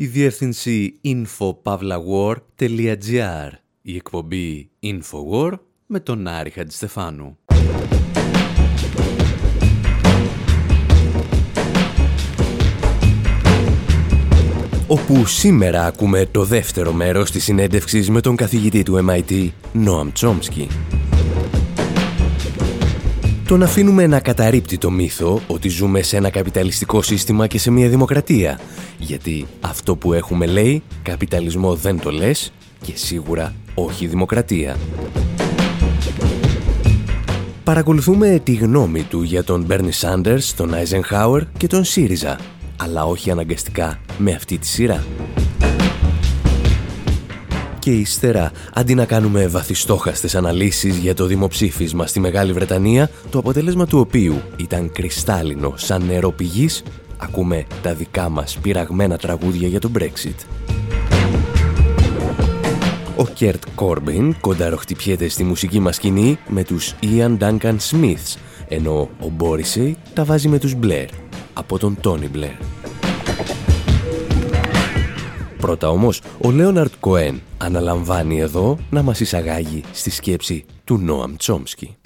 η διεύθυνση infopavlawar.gr, η εκπομπή Infowar με τον Άρη Χατζηστεφάνου. όπου σήμερα ακούμε το δεύτερο μέρος της συνέντευξης με τον καθηγητή του MIT, Noam Chomsky. Τον αφήνουμε να καταρρύπτει το μύθο ότι ζούμε σε ένα καπιταλιστικό σύστημα και σε μια δημοκρατία, γιατί αυτό που έχουμε λέει, καπιταλισμό δεν το λες και σίγουρα όχι δημοκρατία. Παρακολουθούμε τη γνώμη του για τον Μπέρνι Σάντερς, τον Άιζενχάουερ και τον ΣΥΡΙΖΑ, αλλά όχι αναγκαστικά με αυτή τη σειρά. Και ύστερα, αντί να κάνουμε βαθιστόχαστες αναλύσεις για το δημοψήφισμα στη Μεγάλη Βρετανία, το αποτέλεσμα του οποίου ήταν κρυστάλλινο σαν νερό πηγής, ακούμε τα δικά μας πειραγμένα τραγούδια για το Brexit. Ο Κέρτ Κόρμπιν κονταροχτυπιέται στη μουσική μας σκηνή με τους Ian Duncan Smiths, ενώ ο Μπόρισεϊ τα βάζει με τους Blair, από τον Τόνι Blair. Πρώτα όμως, ο Λέοναρτ Κοέν αναλαμβάνει εδώ να μας εισαγάγει στη σκέψη του Νόαμ Τσόμσκι.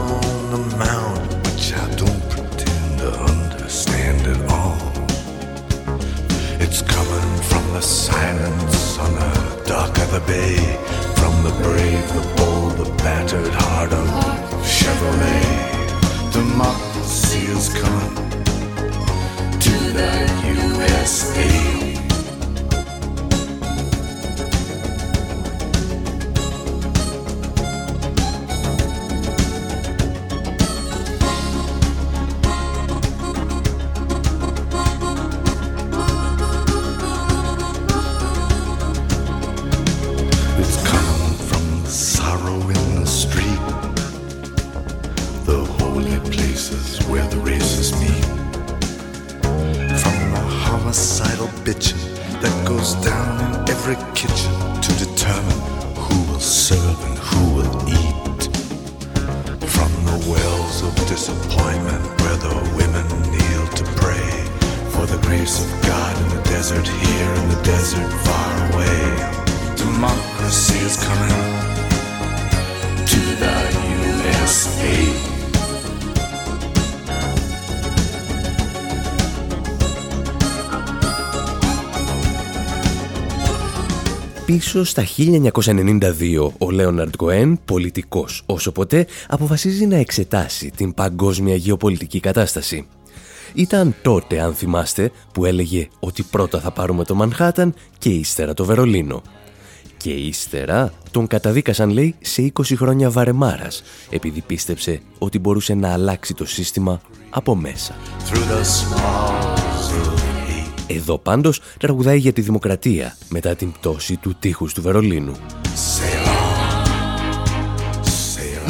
on the mound, which I don't pretend to understand at all. It's coming from the silence on the of the bay, from the brave, the bold, the battered heart of Chevrolet. Democracy is coming to the USA. Πίσω στα 1992, ο Λέοναρντ Κοέν, πολιτικός όσο ποτέ, αποφασίζει να εξετάσει την παγκόσμια γεωπολιτική κατάσταση. Ήταν τότε, αν θυμάστε, που έλεγε ότι πρώτα θα πάρουμε το Μανχάταν και ύστερα το Βερολίνο. Και ύστερα τον καταδίκασαν, λέει, σε 20 χρόνια βαρεμάρας, επειδή πίστεψε ότι μπορούσε να αλλάξει το σύστημα από μέσα. Εδώ πάντως τραγουδάει για τη δημοκρατία μετά την πτώση του τείχους του Βερολίνου.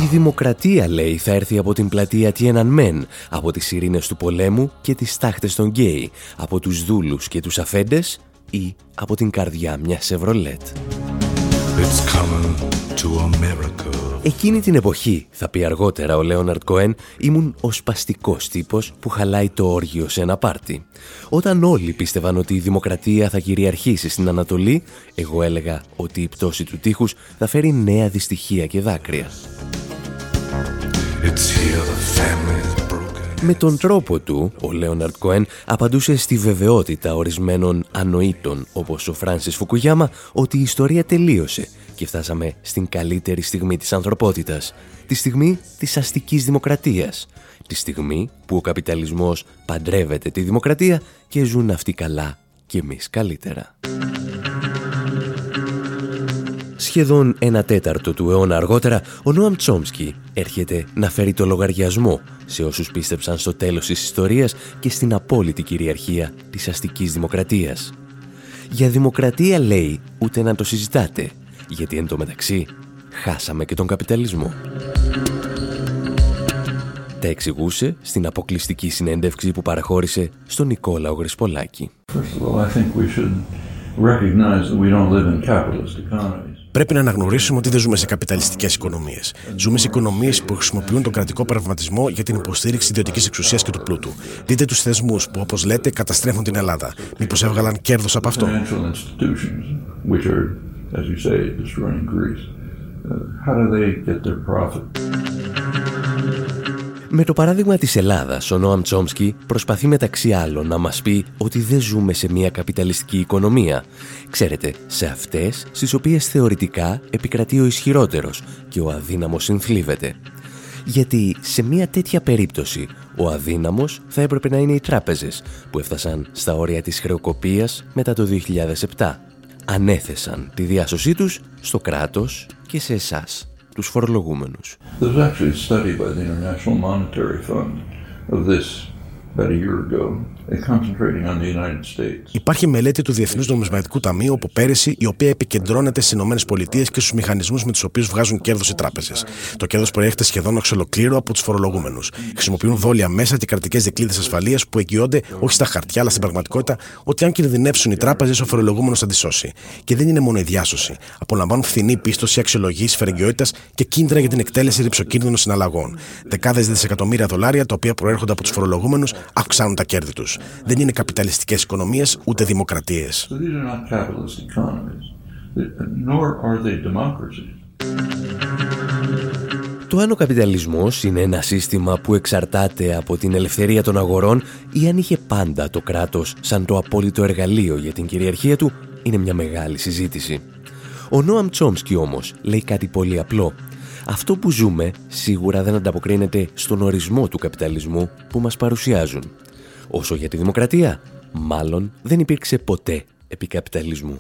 Η δημοκρατία, λέει, θα έρθει από την πλατεία Τιενανμέν, από τις σειρήνες του πολέμου και τις στάχτες των γκέι, από τους δούλους και τους αφέντες ή από την καρδιά μιας Σεβρολέτ. Εκείνη την εποχή, θα πει αργότερα ο Λέοναρτ Κοέν, ήμουν ο σπαστικός τύπος που χαλάει το όργιο σε ένα πάρτι. Όταν όλοι πίστευαν ότι η δημοκρατία θα κυριαρχήσει στην Ανατολή, εγώ έλεγα ότι η πτώση του τείχους θα φέρει νέα δυστυχία και δάκρυα. Με τον τρόπο του, ο Λέοναρτ Κοέν απαντούσε στη βεβαιότητα ορισμένων ανοήτων όπως ο Φράνσις Φουκουγιάμα ότι η ιστορία τελείωσε και φτάσαμε στην καλύτερη στιγμή της ανθρωπότητας, τη στιγμή της αστικής δημοκρατίας, τη στιγμή που ο καπιταλισμός παντρεύεται τη δημοκρατία και ζουν αυτοί καλά και εμείς καλύτερα. Σχεδόν ένα τέταρτο του αιώνα αργότερα, ο Νόαμ Τσόμσκι έρχεται να φέρει το λογαριασμό σε όσους πίστεψαν στο τέλος της ιστορίας και στην απόλυτη κυριαρχία της αστικής δημοκρατίας. Για δημοκρατία λέει ούτε να το συζητάτε, γιατί εν τω μεταξύ χάσαμε και τον καπιταλισμό. Τα εξηγούσε στην αποκλειστική συνέντευξη που παραχώρησε στον Νικόλαο Γρυσπολάκη. Πρέπει να αναγνωρίσουμε ότι δεν ζούμε σε καπιταλιστικές οικονομίες. Ζούμε σε οικονομίες που χρησιμοποιούν τον κρατικό πραγματισμό για την υποστήριξη ιδιωτικής εξουσίας και του πλούτου. Δείτε τους θεσμούς που, όπως λέτε, καταστρέφουν την Ελλάδα. Μήπως έβγαλαν κέρδος από αυτό; As you say, destroying Greece. Uh, how do they get their profit? Με το παράδειγμα της Ελλάδας, ο Νόαμ Τσόμσκι προσπαθεί μεταξύ άλλων να μας πει ότι δεν ζούμε σε μια καπιταλιστική οικονομία. Ξέρετε, σε αυτές στις οποίες θεωρητικά επικρατεί ο ισχυρότερος και ο αδύναμος συνθλίβεται. Γιατί σε μια τέτοια περίπτωση ο αδύναμος θα έπρεπε να είναι οι τράπεζες που έφτασαν στα όρια της χρεοκοπίας μετά το 2007 ανέθεσαν τη διάσωσή τους στο κράτος και σε εσάς, τους φορολογούμενους. Υπάρχει μελέτη του Διεθνούς Νομισματικού Ταμείου από πέρυσι, η οποία επικεντρώνεται στις ΗΠΑ και στους μηχανισμούς με τους οποίους βγάζουν κέρδος οι τράπεζες. Το κέρδος προέρχεται σχεδόν εξ ολοκλήρου από τους φορολογούμενους. Χρησιμοποιούν δόλια μέσα και κρατικές δικλείδες ασφαλείας που εγγυώνται όχι στα χαρτιά, αλλά στην πραγματικότητα ότι αν κινδυνεύσουν οι τράπεζες, ο φορολογούμενος θα τι σώσει. Και δεν είναι μόνο η διάσωση. Απολαμβάνουν φθηνή πίστοση, αξιολογήσεις, φερεγγιότητας και κίνδυνα για την εκτέλεση ρηψοκίνδυνων συναλλαγών. Δεκάδες δισεκατομμύρια δολάρια τα οποία προέρχονται από τους φορολογούμενους αυξάνουν τα κέρδη τους. Δεν είναι καπιταλιστικές οικονομίες ούτε δημοκρατίες. Το αν ο καπιταλισμός είναι ένα σύστημα που εξαρτάται από την ελευθερία των αγορών ή αν είχε πάντα το κράτος σαν το απόλυτο εργαλείο για την κυριαρχία του είναι μια μεγάλη συζήτηση. Ο Νόαμ Τσόμσκι όμως λέει κάτι πολύ απλό. Αυτό που ζούμε σίγουρα δεν ανταποκρίνεται στον ορισμό του καπιταλισμού που μας παρουσιάζουν. Όσο για τη δημοκρατία, μάλλον δεν υπήρξε ποτέ επί καπιταλισμού.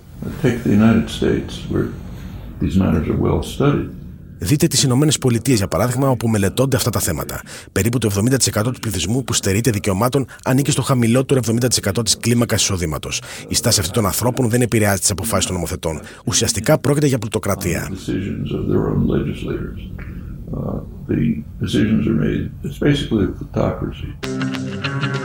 Δείτε τις Ηνωμένες Πολιτείες, για παράδειγμα, όπου μελετώνται αυτά τα θέματα. Περίπου το 70% του πληθυσμού που στερείται δικαιωμάτων ανήκει στο χαμηλότερο 70% της κλίμακας εισοδήματος. Η στάση αυτή των ανθρώπων δεν επηρεάζει τις αποφάσεις των νομοθετών. Ουσιαστικά πρόκειται για πλουτοκρατία. Uh, the decisions are made. It's basically a plutocracy.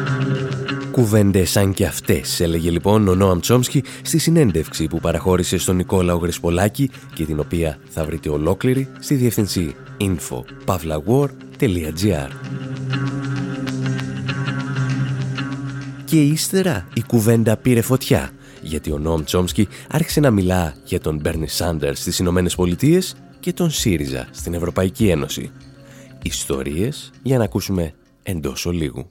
Κουβέντες σαν και αυτές, έλεγε λοιπόν ο Νόαμ Τσόμσκι στη συνέντευξη που παραχώρησε στον Νικόλαο Γρεσπολάκη και την οποία θα βρείτε ολόκληρη στη διευθυνσή info.pavlawar.gr Και ύστερα η κουβέντα πήρε φωτιά γιατί ο Νόαμ Τσόμσκι άρχισε να μιλά για τον Μπέρνι Σάντερς στις Ηνωμένες Πολιτείες και τον ΣΥΡΙΖΑ στην Ευρωπαϊκή Ένωση. Ιστορίες για να ακούσουμε εντός ολίγου.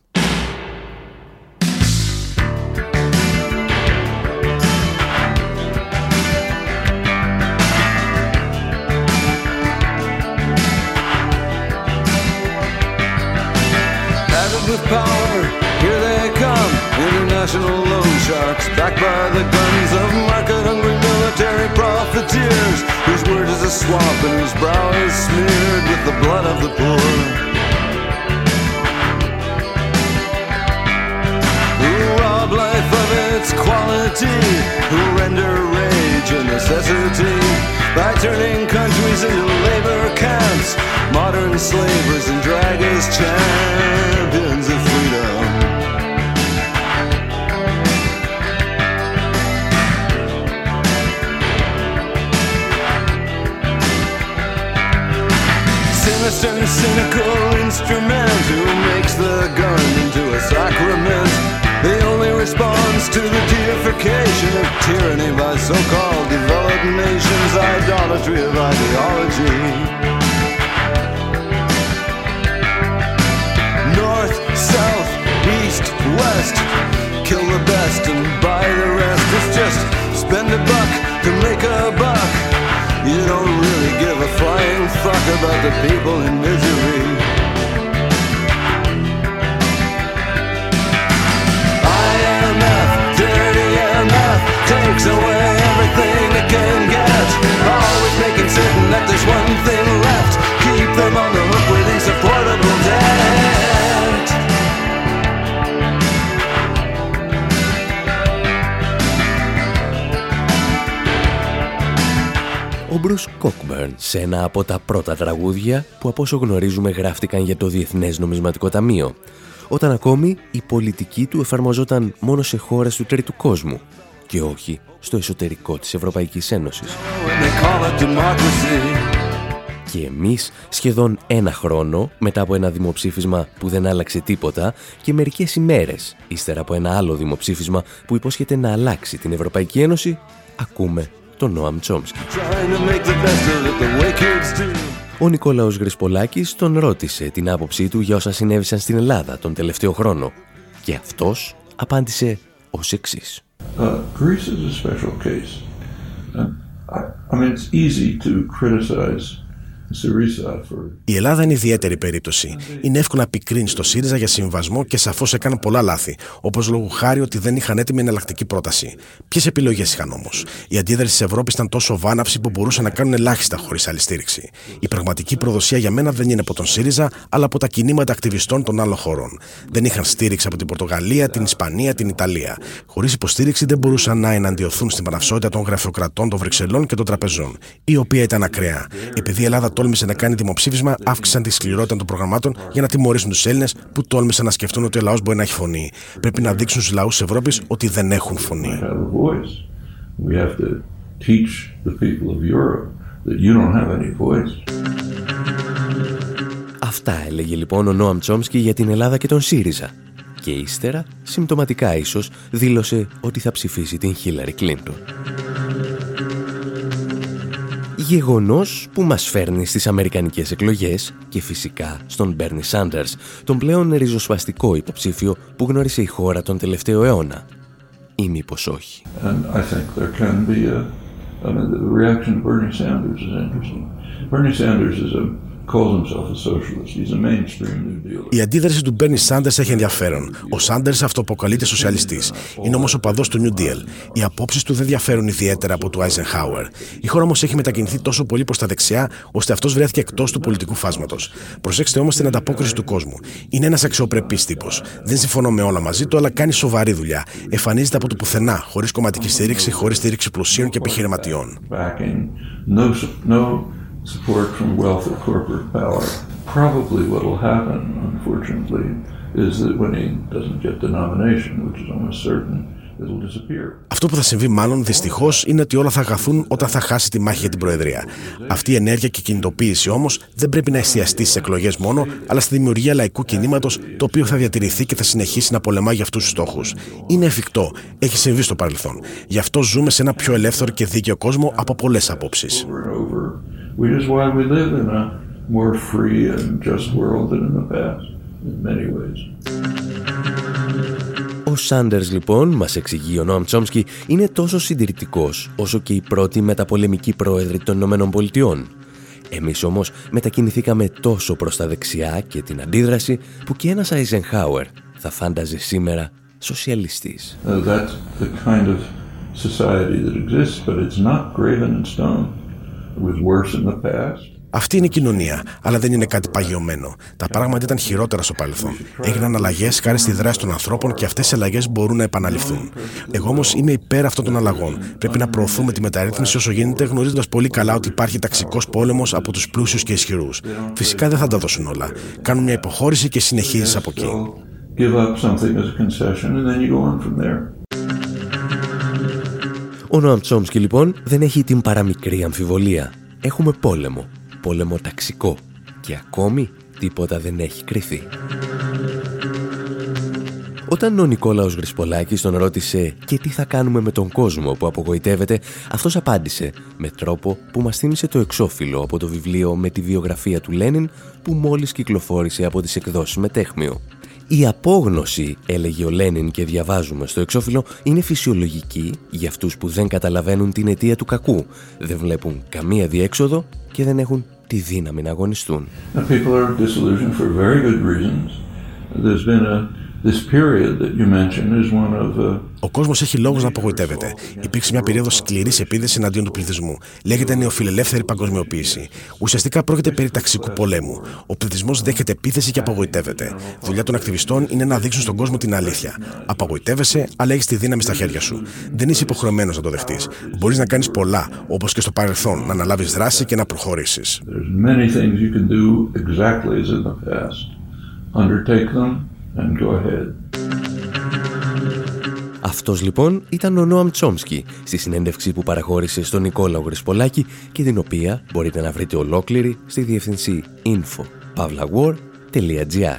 International loan sharks backed by the guns of market-hungry military profiteers whose word is a swamp and whose brow is smeared with the blood of the poor. Who rob life of its quality, who render rage a necessity by turning countries into labor camps, modern slavers and drag so-called developed nations, idolatry of ideology. North, south, east, west, kill the best and buy the rest. It's just spend a buck to make a buck. You don't really give a flying fuck about the people in misery. Ο Μπρους Κόκμπερν σε ένα από τα πρώτα τραγούδια που από όσο γνωρίζουμε γράφτηκαν για το Διεθνές Νομισματικό Ταμείο, όταν ακόμη η πολιτική του εφαρμοζόταν μόνο σε χώρες του τρίτου κόσμου και όχι στο εσωτερικό της Ευρωπαϊκής Ένωσης. Και εμείς σχεδόν ένα χρόνο μετά από ένα δημοψήφισμα που δεν άλλαξε τίποτα και μερικές ημέρες ύστερα από ένα άλλο δημοψήφισμα που υπόσχεται να αλλάξει την Ευρωπαϊκή Ένωση, ακούμε τον Νόαμ Τσόμσκι. Ο Νικόλαος Γρυσπολάκης τον ρώτησε την άποψή του για όσα συνέβησαν στην Ελλάδα τον τελευταίο χρόνο και αυτός απάντησε ως εξής. Uh, Greece is a special case. Uh, I, I mean, it's easy to criticize η Ελλάδα είναι ιδιαίτερη περίπτωση. Είναι εύκολο να πικρίνεις στο ΣΥΡΙΖΑ για συμβασμό και σαφώς έκανε πολλά λάθη, όπως λόγω χάρη ότι δεν είχαν έτοιμη εναλλακτική πρόταση. Ποιες επιλογές είχαν όμως; Η αντίδραση της Ευρώπης ήταν τόσο βάναυση που μπορούσαν να κάνουν ελάχιστα χωρίς άλλη στήριξη. Η πραγματική προδοσία για μένα δεν είναι από τον ΣΥΡΙΖΑ, αλλά από τα κινήματα ακτιβιστών των άλλων χωρών. Δεν είχαν στήριξη από την Πορτογαλία, την Ισπανία, την Ιταλία. Χωρίς υποστήριξη δεν μπορούσαν να εναντιωθούν στην παναυσότητα των γραφειοκρατών των Βρυξελών και των τραπεζών, η οποία ήταν ακραία. Επειδή η Ελλάδα τόλμησε να κάνει δημοψήφισμα, αύξησαν τη σκληρότητα των προγραμμάτων για να τιμωρήσουν τους Έλληνες που τόλμησαν να σκεφτούν ότι ο λαός μπορεί να έχει φωνή. Πρέπει να δείξουν στους λαούς της Ευρώπης ότι δεν έχουν φωνή. Αυτά έλεγε λοιπόν ο Νόαμ Τσόμσκι για την Ελλάδα και τον ΣΥΡΙΖΑ. Και ύστερα, συμπτωματικά ίσως, δήλωσε ότι θα ψηφίσει την Χίλαρη Κλίντον. Γεγονός που μας φέρνει στις Αμερικανικές εκλογές και φυσικά στον Μπέρνι Σάντερς, τον πλέον ριζοσπαστικό υποψήφιο που γνώρισε η χώρα τον τελευταίο αιώνα. Ή μήπως όχι. Bernie Sanders is a η αντίδραση του Μπέρνι Σάντερς έχει ενδιαφέρον. Ο Σάντερς αυτοποκαλείται σοσιαλιστής. Είναι όμως ο παδός του New Deal. Οι απόψεις του δεν διαφέρουν ιδιαίτερα από του Eisenhower. Η χώρα όμως έχει μετακινηθεί τόσο πολύ προς τα δεξιά, ώστε αυτός βρέθηκε εκτός του πολιτικού φάσματος. Προσέξτε όμως την ανταπόκριση του κόσμου. Είναι ένας αξιοπρεπής τύπος. Δεν συμφωνώ με όλα μαζί του, αλλά κάνει σοβαρή δουλειά. Εμφανίζεται από το πουθενά, χωρίς κομματική στήριξη, χωρίς στήριξη πλουσίων και επιχειρηματιών support from wealth or corporate power. Probably what will happen, unfortunately, is that when he doesn't get the nomination, which is almost certain, αυτό που θα συμβεί μάλλον δυστυχώς είναι ότι όλα θα χαθούν όταν θα χάσει τη μάχη για την Προεδρία. Αυτή η ενέργεια και κινητοποίηση όμως δεν πρέπει να εστιαστεί στις εκλογές μόνο, αλλά στη δημιουργία λαϊκού κινήματος το οποίο θα διατηρηθεί και θα συνεχίσει να πολεμά για αυτούς τους στόχους. Είναι εφικτό. Έχει συμβεί στο παρελθόν. Γι' αυτό ζούμε σε ένα πιο ελεύθερο και δίκαιο κόσμο από πολλές απόψεις which is why we live in a more free and just world than in the past, in many ways. Ο Σάντερς λοιπόν, μας εξηγεί ο Νόαμ Τσόμσκι, είναι τόσο συντηρητικός όσο και η πρώτη μεταπολεμική πρόεδρη των Ηνωμένων Πολιτειών. Εμείς όμως μετακινηθήκαμε τόσο προς τα δεξιά και την αντίδραση που και ένας Eisenhower θα φάνταζε σήμερα σοσιαλιστής. Uh, that's the kind of society that exists, but it's not graven in stone. Αυτή είναι η κοινωνία, αλλά δεν είναι κάτι παγιωμένο. Τα πράγματα ήταν χειρότερα στο παρελθόν. Έγιναν αλλαγές χάρη στη δράση των ανθρώπων και αυτές οι αλλαγές μπορούν να επαναληφθούν. Εγώ όμως είμαι υπέρ αυτών των αλλαγών. Πρέπει να προωθούμε τη μεταρρύθμιση όσο γίνεται, γνωρίζοντας πολύ καλά ότι υπάρχει ταξικός πόλεμος από τους πλούσιους και ισχυρούς. Φυσικά δεν θα τα δώσουν όλα. Κάνουν μια υποχώρηση και συνεχίζεις από εκεί. Ο Νοαμ Τσόμσκι λοιπόν δεν έχει την παραμικρή αμφιβολία. Έχουμε πόλεμο. Πόλεμο ταξικό. και ακόμη τίποτα δεν έχει κρυθεί. Όταν ο Νικόλαος Γρυσπολάκης τον ρώτησε «Και τι θα κάνουμε με τον κόσμο που απογοητεύεται», αυτός απάντησε με τρόπο που μας θύμισε το εξώφυλλο από το βιβλίο με τη βιογραφία του Λένιν που μόλις κυκλοφόρησε από τις εκδόσεις Μετέχμιο. Η απόγνωση, έλεγε ο Λένιν και διαβάζουμε στο εξώφυλλο, είναι φυσιολογική για αυτούς που δεν καταλαβαίνουν την αιτία του κακού, δεν βλέπουν καμία διέξοδο και δεν έχουν τη δύναμη να αγωνιστούν. Ο κόσμος έχει λόγους να απογοητεύεται. Υπήρξε μια περίοδος σκληρής επίδεσης εναντίον του πληθυσμού. Λέγεται νεοφιλελεύθερη παγκοσμιοποίηση. Ουσιαστικά πρόκειται περί ταξικού πολέμου. Ο πληθυσμός δέχεται επίθεση και απογοητεύεται. Δουλειά των ακτιβιστών είναι να δείξουν στον κόσμο την αλήθεια. Απογοητεύεσαι, αλλά έχεις τη δύναμη στα χέρια σου. Δεν είσαι υποχρεωμένος να το δεχτείς. Μπορείς να κάνεις πολλά, όπως και στο παρελθόν, να αναλάβεις δράση και να προχωρήσεις. Undertake them and go ahead. Αυτός λοιπόν ήταν ο Νόαμ Τσόμσκι στη συνέντευξη που παραχώρησε στον Νικόλαο Γρυσπολάκη και την οποία μπορείτε να βρείτε ολόκληρη στη διεύθυνση info.pavlawar.gr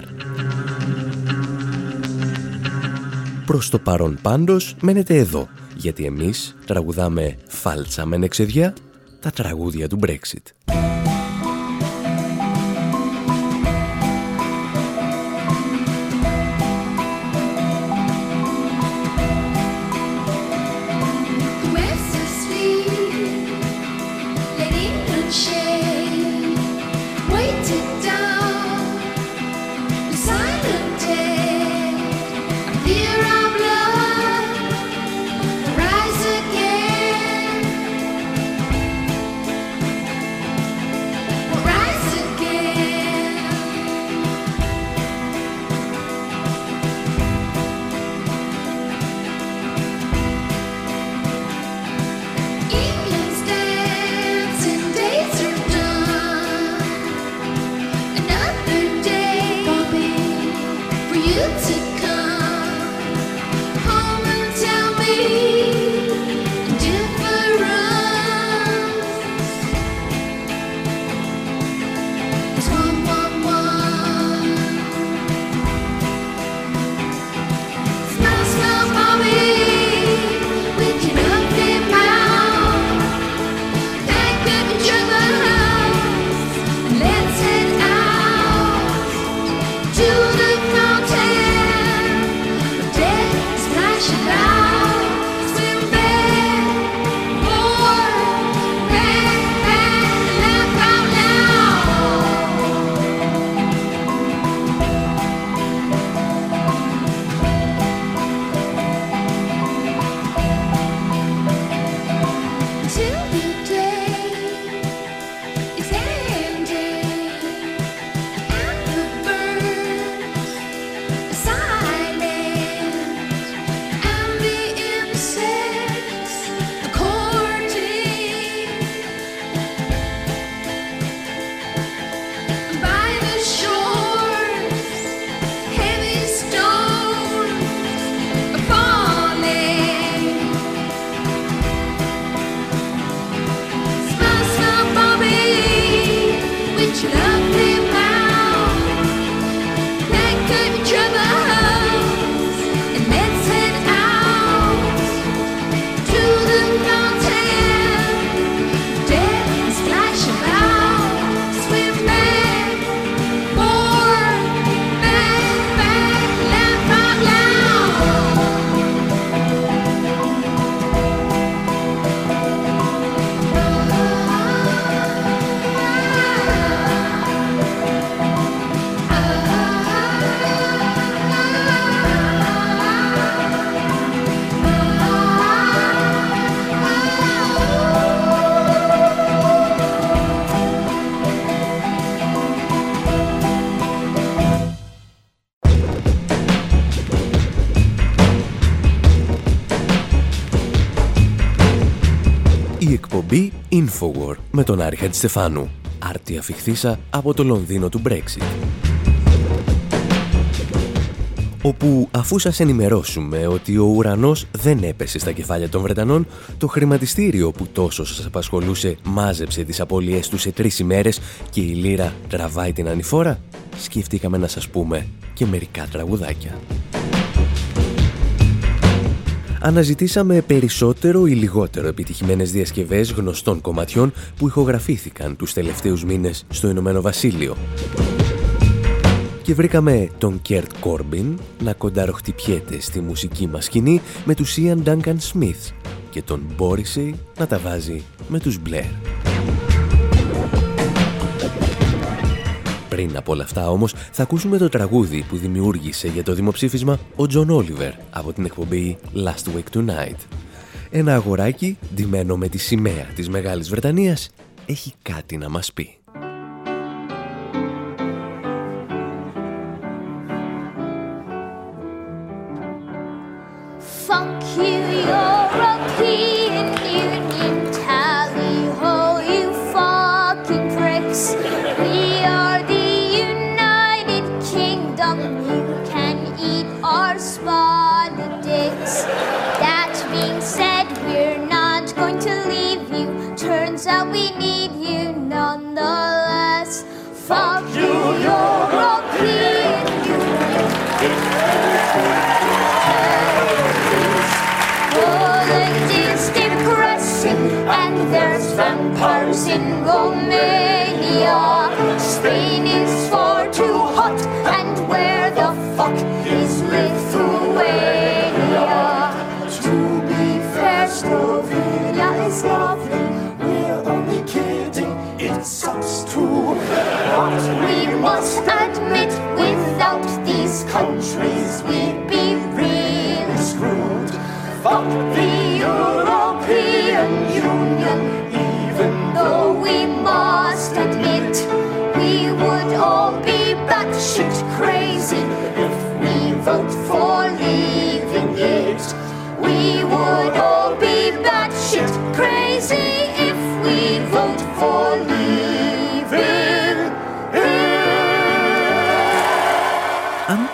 Προς το παρόν πάντως μένετε εδώ, γιατί εμείς τραγουδάμε φάλτσα με νεξεδιά τα τραγούδια του Brexit. Infowar με τον Άρη Χατζηστεφάνου. Άρτια φιχθήσα από το Λονδίνο του Brexit. όπου αφού σας ενημερώσουμε ότι ο ουρανός δεν έπεσε στα κεφάλια των Βρετανών, το χρηματιστήριο που τόσο σας απασχολούσε μάζεψε τις απώλειές του σε τρεις ημέρες και η λίρα τραβάει την ανηφόρα, σκεφτήκαμε να σας πούμε και μερικά τραγουδάκια. Αναζητήσαμε περισσότερο ή λιγότερο επιτυχημένες διασκευές γνωστών κομματιών που ηχογραφήθηκαν τους τελευταίους μήνες στο Ηνωμένο Βασίλειο και βρήκαμε τον Κέρτ Κόρμπιν να κονταροχτυπιέται στη μουσική μας σκηνή με τους Ian Duncan Smith και τον Μπόρισεϊ να τα βάζει με τους Blair. Πριν από όλα αυτά όμως θα ακούσουμε το τραγούδι που δημιούργησε για το δημοψήφισμα ο Τζον Όλιβερ από την εκπομπή Last Week Tonight. Ένα αγοράκι ντυμένο με τη σημαία της Μεγάλης Βρετανίας έχει κάτι να μας πει. in Romania. Spain is far too hot, and where the fuck is Lithuania? To be fair, Slovenia is lovely. We're only kidding, it sucks too. But we must admit, without these countries.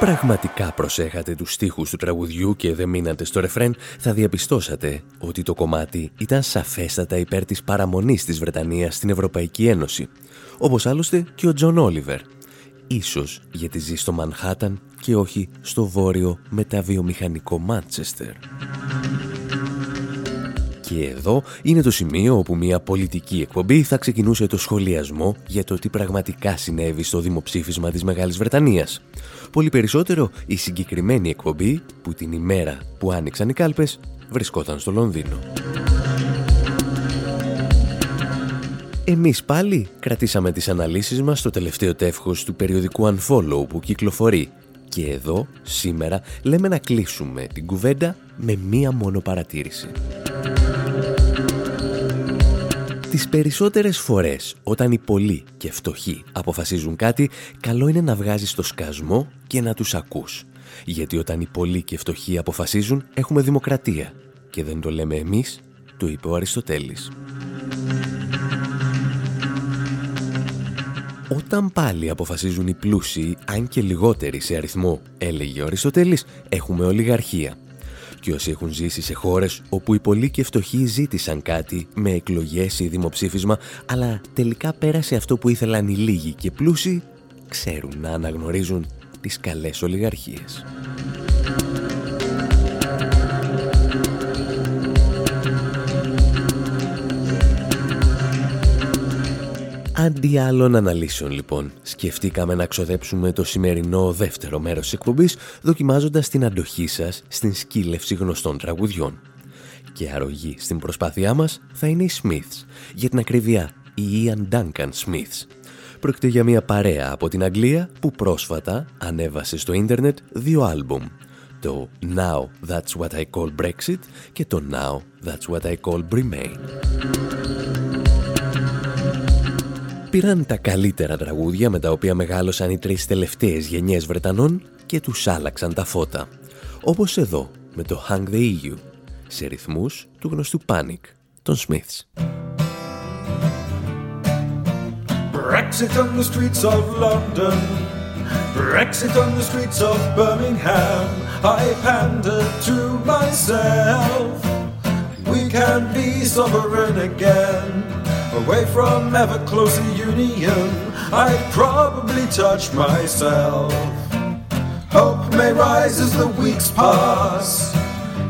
Πραγματικά προσέχατε τους στίχους του τραγουδιού και δεν μείνατε στο ρεφρέν, θα διαπιστώσατε ότι το κομμάτι ήταν σαφέστατα υπέρ της παραμονής της Βρετανίας στην Ευρωπαϊκή Ένωση, όπως άλλωστε και ο Τζον Όλιβερ. Ίσως γιατί ζει στο Μανχάταν και όχι στο βόρειο μεταβιομηχανικό Μάντσεστερ. Και εδώ είναι το σημείο όπου μια πολιτική εκπομπή θα ξεκινούσε το σχολιασμό για το τι πραγματικά συνέβη στο δημοψήφισμα της Μεγάλης Βρετανίας. Πολύ περισσότερο η συγκεκριμένη εκπομπή που την ημέρα που άνοιξαν οι κάλπες βρισκόταν στο Λονδίνο. Εμείς πάλι κρατήσαμε τις αναλύσεις μας στο τελευταίο τεύχος του περιοδικού Unfollow που κυκλοφορεί και εδώ, σήμερα, λέμε να κλείσουμε την κουβέντα με μία μόνο παρατήρηση. Τις περισσότερες φορές όταν οι πολλοί και φτωχοί αποφασίζουν κάτι, καλό είναι να βγάζεις το σκασμό και να τους ακούς. Γιατί όταν οι πολλοί και φτωχοί αποφασίζουν, έχουμε δημοκρατία. Και δεν το λέμε εμείς, το είπε ο Αριστοτέλης. Όταν πάλι αποφασίζουν οι πλούσιοι, αν και λιγότεροι σε αριθμό, έλεγε ο Αριστοτέλης, έχουμε ολιγαρχία και όσοι έχουν ζήσει σε χώρες όπου οι πολλοί και φτωχοί ζήτησαν κάτι με εκλογές ή δημοψήφισμα, αλλά τελικά πέρασε αυτό που ήθελαν οι λίγοι και πλούσιοι, ξέρουν να αναγνωρίζουν τις καλές ολιγαρχίες. Αντί άλλων αναλύσεων λοιπόν, σκεφτήκαμε να ξοδέψουμε το σημερινό δεύτερο μέρος της εκπομπής δοκιμάζοντας την αντοχή σας στην σκύλευση γνωστών τραγουδιών. Και αρρωγή στην προσπάθειά μας θα είναι οι Smiths, για την ακριβιά οι Ian Duncan Smiths. Πρόκειται για μια παρέα από την Αγγλία που πρόσφατα ανέβασε στο ίντερνετ δύο άλμπουμ. Το Now That's What I Call Brexit και το Now That's What I Call Remain πήραν τα καλύτερα τραγούδια με τα οποία μεγάλωσαν οι τρεις τελευταίες γενιές Βρετανών και τους άλλαξαν τα φώτα. Όπως εδώ με το Hang the EU, σε ρυθμούς του γνωστού Panic, των Smiths. Brexit on the streets of London Brexit on the streets of Birmingham. I pandered to myself. We can be sovereign again. Away from ever closer union, I'd probably touch myself. Hope may rise as the weeks pass.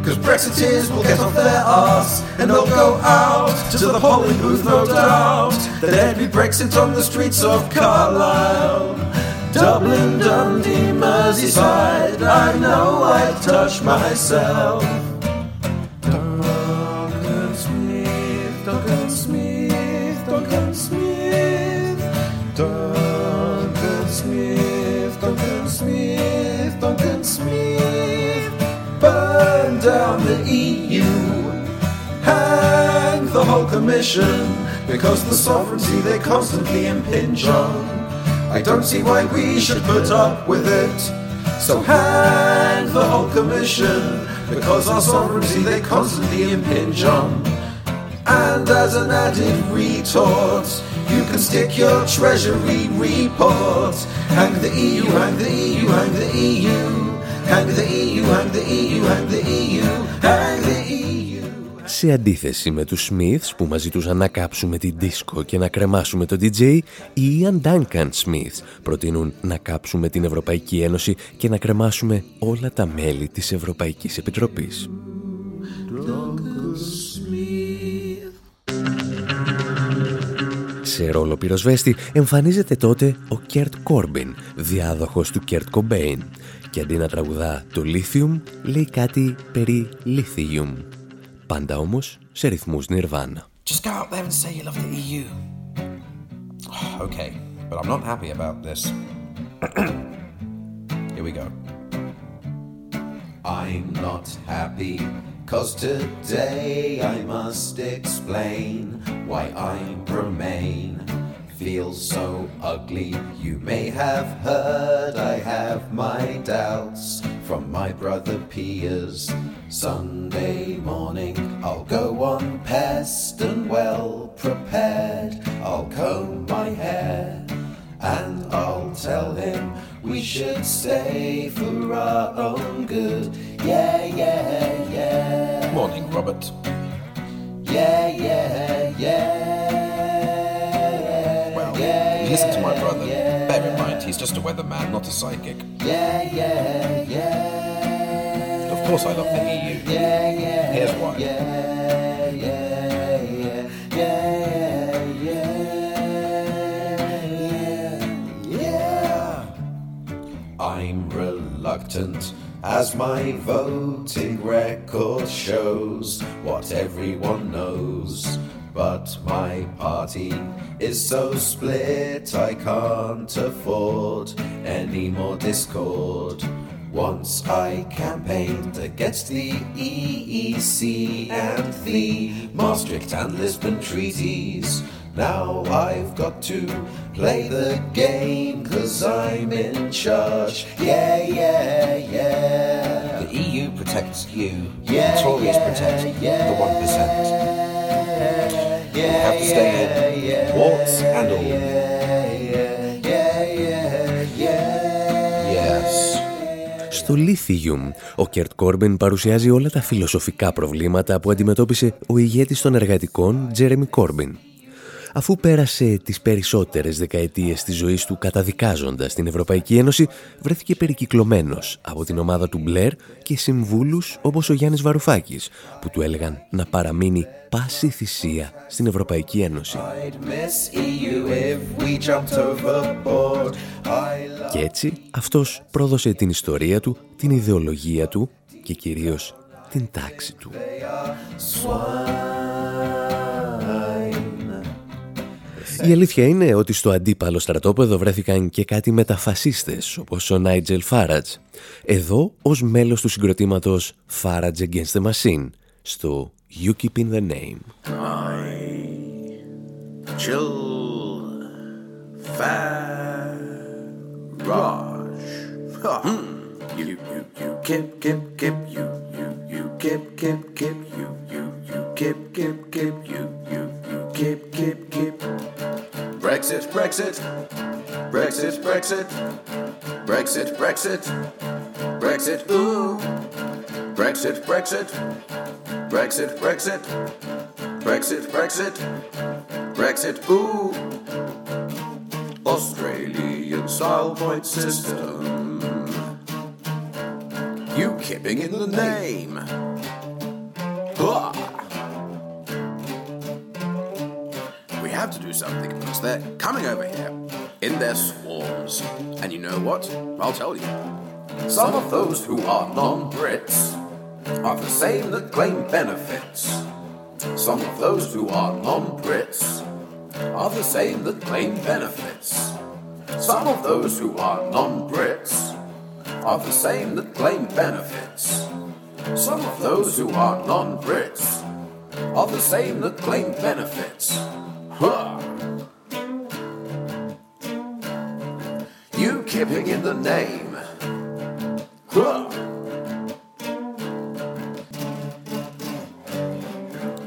Cause Brexiteers will get off their arse and they'll go out to the polling booth, no doubt. There'd be Brexit on the streets of Carlisle. Dublin, Dundee, Merseyside, I know I'd touch myself. Commission, because the sovereignty they constantly impinge on. I don't see why we should put up with it. So hang the whole commission, because our sovereignty they constantly impinge on. And as an added retort, you can stick your treasury report. Hang the EU, hang the EU, hang the EU. Hang the EU, hang the EU, hang the EU, hang the EU. Σε αντίθεση με τους Smiths που μας ζητούσαν να κάψουμε την ντίσκο και να κρεμάσουμε το DJ, οι Ian Duncan Smiths προτείνουν να κάψουμε την Ευρωπαϊκή Ένωση και να κρεμάσουμε όλα τα μέλη της Ευρωπαϊκής Επιτροπής. Σε ρόλο πυροσβέστη εμφανίζεται τότε ο Κέρτ Κόρμπιν, διάδοχος του Κέρτ Κομπέιν, και αντί να τραγουδά το Lithium, λέει κάτι περί Lithium. Πάντα όμως σε ρυθμούς Nirvana. Just go out there and say you love the EU. Okay, but I'm not happy about this. Here we go. I'm not happy Cause today I must explain why I remain feels so ugly. You may have heard I have my doubts from my brother Piers. Sunday morning I'll go on pest and well prepared. I'll comb my hair and I'll tell him we should stay for our own good. Yeah, yeah, yeah. Morning, Robert. Yeah, yeah, yeah. Listen to my brother. Bear in mind, he's just a weatherman, not a psychic. Yeah, yeah, yeah. Of course I love the EU. Yeah, yeah. Here's why. Yeah, yeah, yeah, yeah, yeah, yeah. I'm reluctant as my voting record shows what everyone knows. But my party is so split I can't afford any more discord. Once I campaigned against the EEC and the Maastricht and Lisbon treaties. Now I've got to play the game cause I'm in charge. Yeah, yeah, yeah. The EU protects you. Yeah, the Tories yeah, protect yeah, the 1%. Yeah, You have to stay in, yeah, warts and all. Yeah, yeah, yeah, yeah, yeah. Yes. Στο Lithium, ο Κέρτ Κόρμπιν παρουσιάζει όλα τα φιλοσοφικά προβλήματα που αντιμετώπισε ο ηγέτης των εργατικών Τζέρεμι Κόρμπιν. Αφού πέρασε τις περισσότερες δεκαετίες της ζωής του καταδικάζοντας την Ευρωπαϊκή Ένωση, βρέθηκε περικυκλωμένος από την ομάδα του Μπλερ και συμβούλους όπως ο Γιάννης Βαρουφάκης, που του έλεγαν να παραμείνει πάση θυσία στην Ευρωπαϊκή Ένωση. I'd miss EU if we jumped overboard. I love Και έτσι αυτός πρόδωσε την ιστορία του, την ιδεολογία του και κυρίως την τάξη του. Η αλήθεια είναι ότι στο αντίπαλο στρατόπεδο βρέθηκαν και κάτι μεταφασίστες όπως ο Νάιτζελ Φάρατζ. Εδώ ως μέλος του συγκροτήματος Farage Against the Machine στο UKIP in the Name. chill Farage. Hmm. You, you, you, kip, kip, kip, you, you, you, kip, kip, kip, you, you, you, kip, kip, kip, you, you, you, kip, kip, kip. Brexit, Brexit, Brexit, Brexit. Brexit, Brexit, Brexit, ooh. Brexit, Brexit, Brexit, Brexit, Brexit, Brexit, Brexit, ooh. Australian style point system. You kipping in the name. Hua. Something because they're coming over here in their swarms. And you know what? I'll tell you. Some of those who are non Brits are the same that claim benefits. Some of those who are non Brits are the same that claim benefits. Some of those who are non Brits are the same that claim benefits. Some of those who are non Brits are the same that claim benefits. Huh. You kipping in the name. Huh.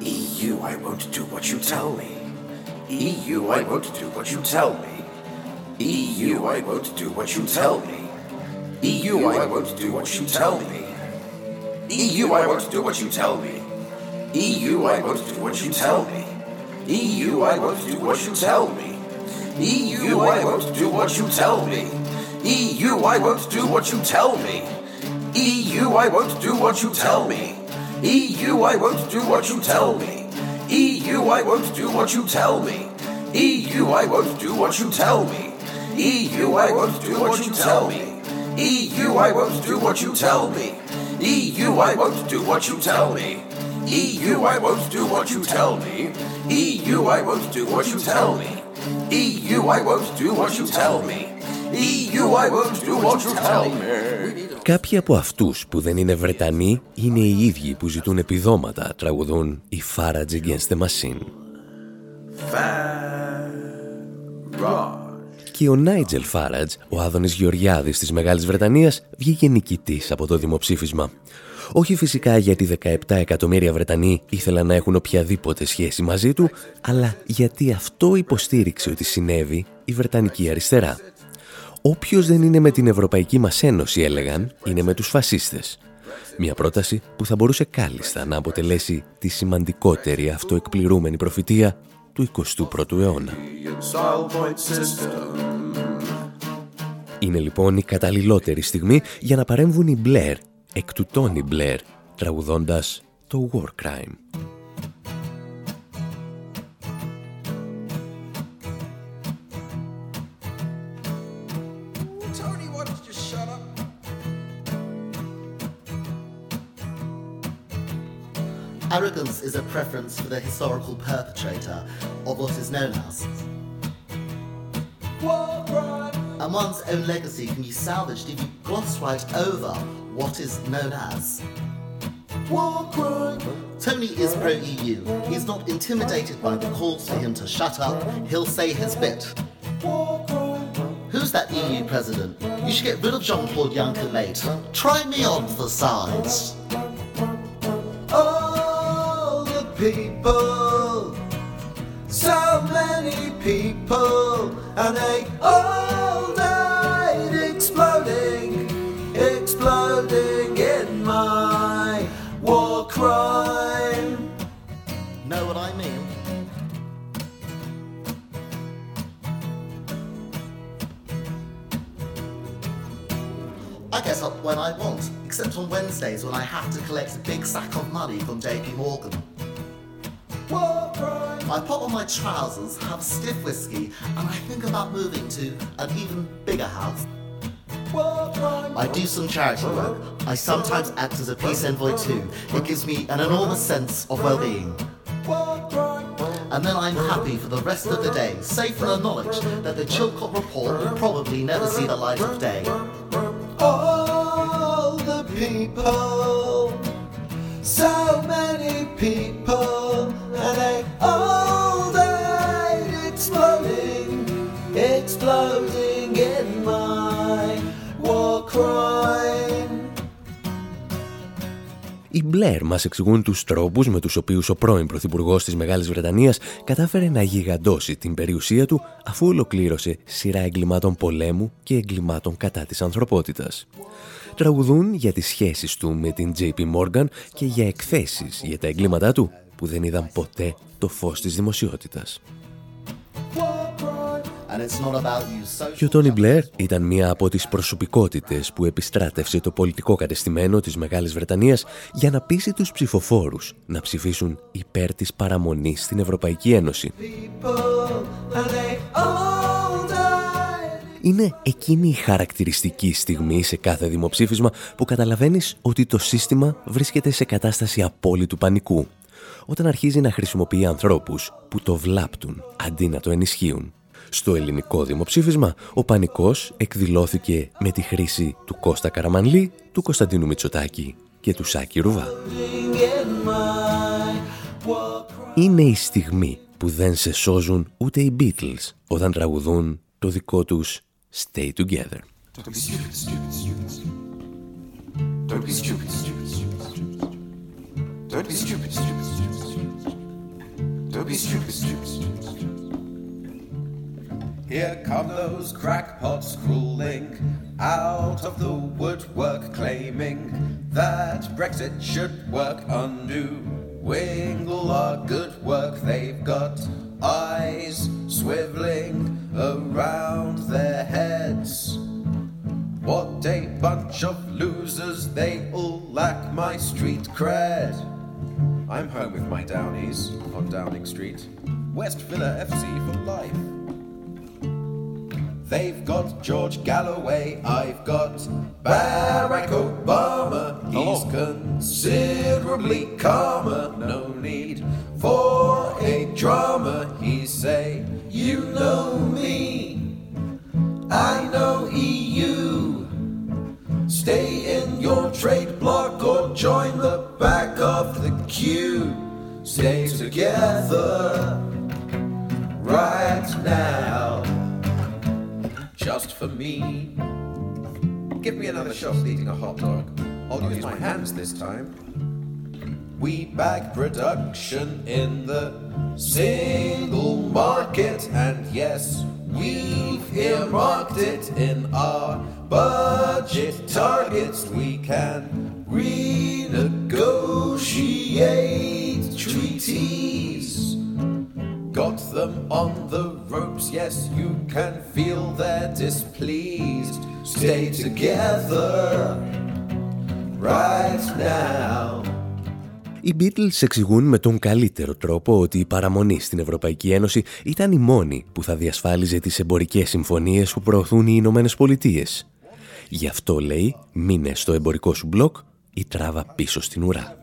EU, I won't do what you tell me. EU, I won't do what you tell me. EU, I won't do what you tell me. EU, I won't do what you tell me. EU, I won't do what you tell me. EU, I won't do what you tell me. EU, I won't do what you tell me. EU, I won't do what you tell me. EU, I won't do what you tell me. EU, I won't do what you tell me. EU, I won't do what you tell me. EU, I won't do what you tell me. EU, I won't do what you tell me. EU, I won't do what you tell me. EU, I won't do what you tell me. EU, I won't do what you tell me. EU, I won't do what you tell me. EU, I won't do what you tell me. EU, I won't do what you tell me. EU, I won't do what you tell me. Κάποιοι από αυτούς που δεν είναι Βρετανοί είναι οι ίδιοι που ζητούν επιδόματα, τραγουδούν οι Farage Against the Machine. Και ο Νάιτζελ Φάρατζ, ο Άδωνης Γεωργιάδης της Μεγάλης Βρετανίας, βγήκε νικητής από το δημοψήφισμα. Όχι φυσικά γιατί 17 εκατομμύρια Βρετανοί ήθελαν να έχουν οποιαδήποτε σχέση μαζί του, αλλά γιατί αυτό υποστήριξε ότι συνέβη η Βρετανική αριστερά. Όποιος δεν είναι με την Ευρωπαϊκή μας Ένωση, έλεγαν, είναι με τους φασίστες. Μια πρόταση που θα μπορούσε κάλλιστα να αποτελέσει τη σημαντικότερη αυτοεκπληρούμενη προφητεία του 21ου αιώνα. Είναι λοιπόν η καταλληλότερη στιγμή για να παρέμβουν οι Blair, εκ του Tony Blair, τραγουδώντας το War Crime. Tony, why don't you just shut up? Arrogance is a preference for the historical perpetrator of what is known as. War crime. And one's own legacy can be salvaged if you gloss right over what is known as. Tony is pro EU. He's not intimidated by the calls for him to shut up. He'll say his bit. Who's that EU president? You should get rid of Jean Claude Juncker, mate. Try me on for size. All the people. So many people. And they all died when I have to collect a big sack of money from JP Morgan. I pop on my trousers, have stiff whiskey, and I think about moving to an even bigger house. I do some charity work. I sometimes act as a peace envoy too. It gives me an enormous sense of well-being. And then I'm happy for the rest of the day, safe in the knowledge that the Chilcot report will probably never see the light of day. All the people, so many people, and they all died exploding, exploding in my war crime. Οι Μπλερ μας εξηγούν τους τρόπους με τους οποίους ο πρώην Πρωθυπουργός της Μεγάλης Βρετανίας κατάφερε να γιγαντώσει την περιουσία του αφού ολοκλήρωσε σειρά εγκλημάτων πολέμου και εγκλημάτων κατά της ανθρωπότητας. Τραγουδούν για τις σχέσεις του με την JP Morgan και για εκθέσεις για τα εγκλήματά του που δεν είδαν ποτέ το φως της δημοσιότητας. Και ο Τόνι Μπλερ ήταν μία από τις προσωπικότητες που επιστράτευσε το πολιτικό κατεστημένο της Μεγάλης Βρετανίας για να πείσει τους ψηφοφόρους να ψηφίσουν υπέρ της παραμονής στην Ευρωπαϊκή Ένωση. Είναι εκείνη η χαρακτηριστική στιγμή σε κάθε δημοψήφισμα που καταλαβαίνεις ότι το σύστημα βρίσκεται σε κατάσταση απόλυτου πανικού όταν αρχίζει να χρησιμοποιεί ανθρώπους που το βλάπτουν αντί να το ενισχύουν. Στο ελληνικό δημοψήφισμα, ο πανικός εκδηλώθηκε με τη χρήση του Κώστα Καραμανλή, του Κωνσταντίνου Μητσοτάκη και του Σάκη Ρουβά. Είναι η στιγμή που δεν σε σώζουν ούτε οι Beatles όταν τραγουδούν το δικό τους Stay together. Don't be stupid, stupid, stupid. Don't be stupid, stupid, stupid. Don't be stupid, stupid, stupid. Don't be stupid, stupid, stupid. Here come those crackpots crawling out of the woodwork, claiming that Brexit should work undo. Wing our good work they've got, eyes swiveling around their heads. What a bunch of losers, they all lack my street cred. I'm home with my Downies on Downing Street. West Villa FC for life. They've got George Galloway, I've got Barack Obama. He's oh. considerably calmer, no need for a drama. He say, You know queue. Stay together right now just for me. Give me another shot at eating a hot dog. I'll use my hands this time. We bag production in the single market, and yes, we've earmarked it in our budget targets. We can renegotiate treaties. Got them on the ropes, yes, you can feel they're displeased. Stay together right now. Οι Beatles εξηγούν με τον καλύτερο τρόπο ότι η παραμονή στην Ευρωπαϊκή Ένωση ήταν η μόνη που θα διασφάλιζε τις εμπορικές συμφωνίες που προωθούν οι Ηνωμένες Πολιτείες. Γι' αυτό λέει, μείνε στο εμπορικό σου μπλοκ ή τράβα πίσω στην ουρά.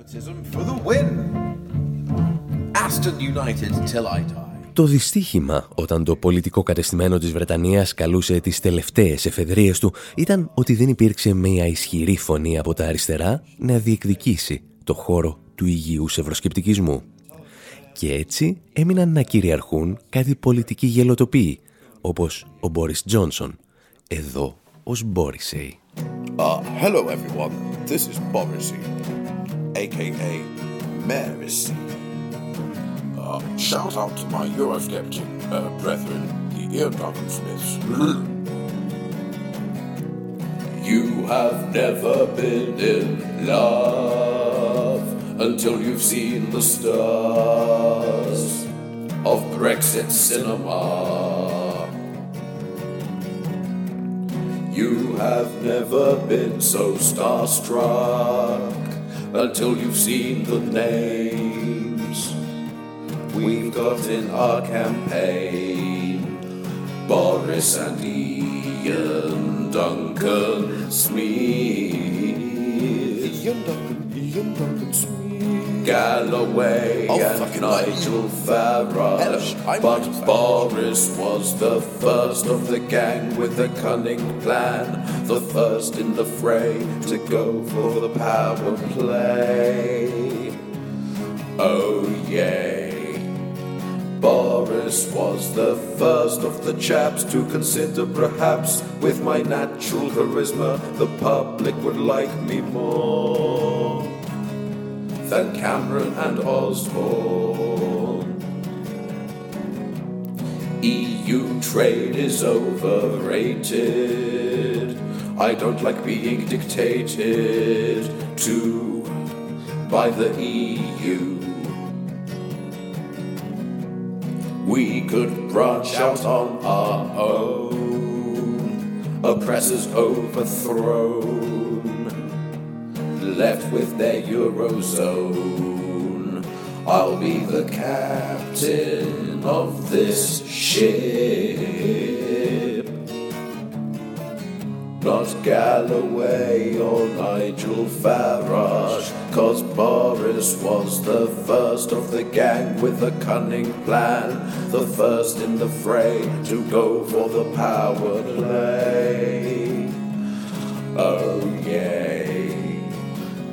Το δυστύχημα όταν το πολιτικό κατεστημένο της Βρετανίας καλούσε τις τελευταίες εφεδρείες του ήταν ότι δεν υπήρξε μια ισχυρή φωνή από τα αριστερά να διεκδικήσει το χώρο του υγιούς ευρωσκεπτικισμού. Και έτσι έμειναν να κυριαρχούν κάτι πολιτικοί γελοτοποί, όπως ο Μπόρις Τζόνσον, εδώ ως Μπόρισεϊ. Uh, hello everyone, this is Borisy, aka Marisi. Uh, shout out to my Eurosceptic uh, brethren, the Ian Duncan Smiths. you have never been in love until you've seen the stars of Brexit cinema. You have never been so starstruck until you've seen the names we've got in our campaign. Boris and Ian Duncan Smith. Ian Duncan, Ian Duncan Smith. Galloway Oh, and fucking Nigel Farage. But Boris was the first of the gang with a cunning plan. The first in the fray to go for the power play. Oh, yay. Boris was the first of the chaps to consider perhaps with my natural charisma the public would like me more. Than Cameron and Osborne. EU trade is overrated. I don't like being dictated to by the EU. We could branch out on our own, oppressors overthrown, left with their Eurozone. I'll be the captain of this ship. Not Galloway or Nigel Farage, cause Boris was the first of the gang with a cunning plan, the first in the fray to go for the power play. Oh, yay.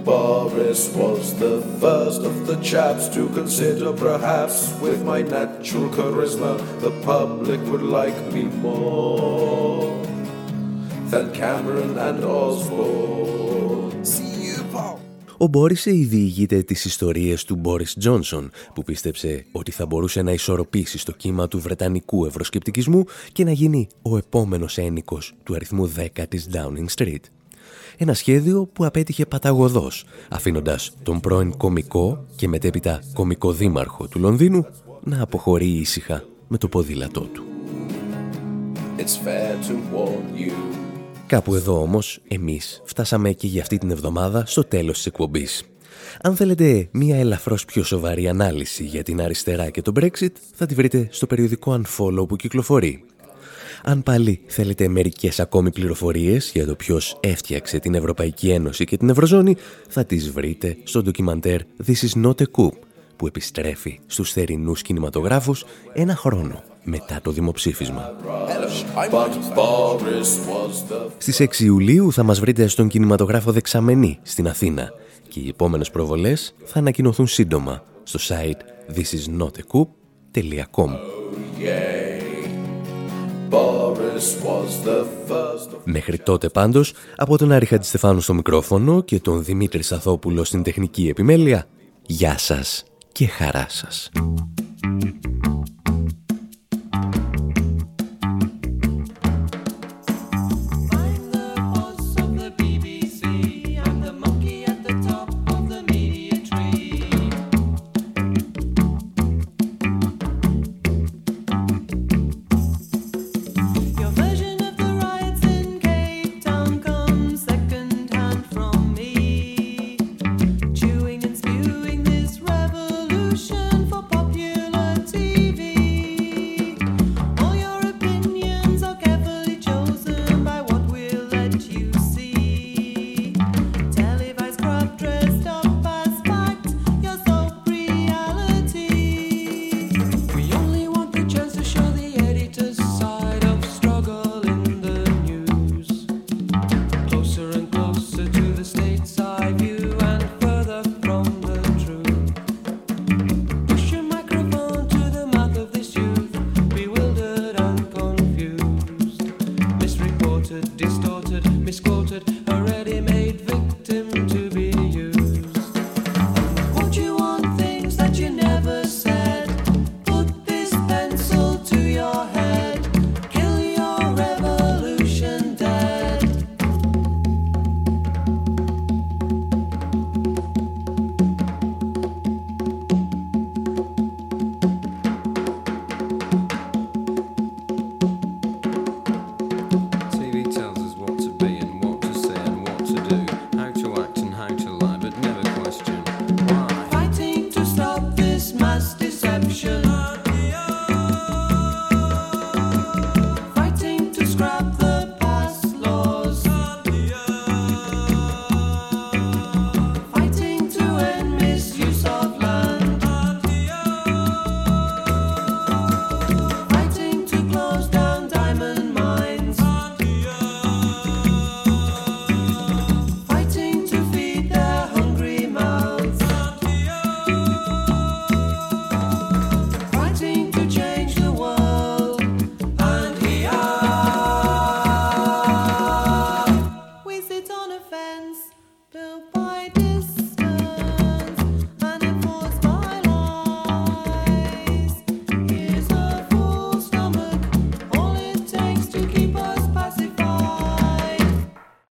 Boris was the first of the chaps to consider perhaps with my natural charisma the public would like me more than Cameron and Osborne. See you, Paul. Ο Μπόρισε διηγείται τις ιστορίες του Μπόρις Τζόνσον, που πίστεψε ότι θα μπορούσε να ισορροπήσει στο κύμα του βρετανικού ευρωσκεπτικισμού και να γίνει ο επόμενος ένικος του αριθμού 10 της Downing Street. Ένα σχέδιο που απέτυχε παταγωδός, αφήνοντας τον πρώην κομικό και μετέπειτα κομικό δήμαρχο του Λονδίνου να αποχωρεί ήσυχα με το ποδήλατό του. It's fair to warn you. Κάπου εδώ όμως, εμείς φτάσαμε και για αυτή την εβδομάδα στο τέλος της εκπομπής. Αν θέλετε μία ελαφρώς πιο σοβαρή ανάλυση για την αριστερά και το Brexit, θα τη βρείτε στο περιοδικό Unfollow που κυκλοφορεί. Αν πάλι θέλετε μερικές ακόμη πληροφορίες για το ποιος έφτιαξε την Ευρωπαϊκή Ένωση και την Ευρωζώνη, θα τις βρείτε στο ντοκιμαντέρ This is not a coup, που επιστρέφει στους θερινούς κινηματογράφους ένα χρόνο μετά το δημοψήφισμα. But Boris was the Στις 6 Ιουλίου θα μας βρείτε στον κινηματογράφο Δεξαμενή στην Αθήνα και οι επόμενες προβολές θα ανακοινωθούν σύντομα στο site thisisnotacoup.com Boris was the first of Μέχρι τότε πάντως, από τον Άρη Χατζηστεφάνου στο μικρόφωνο και τον Δημήτρη Σαθόπουλο στην τεχνική επιμέλεια, γεια σας και χαρά σας.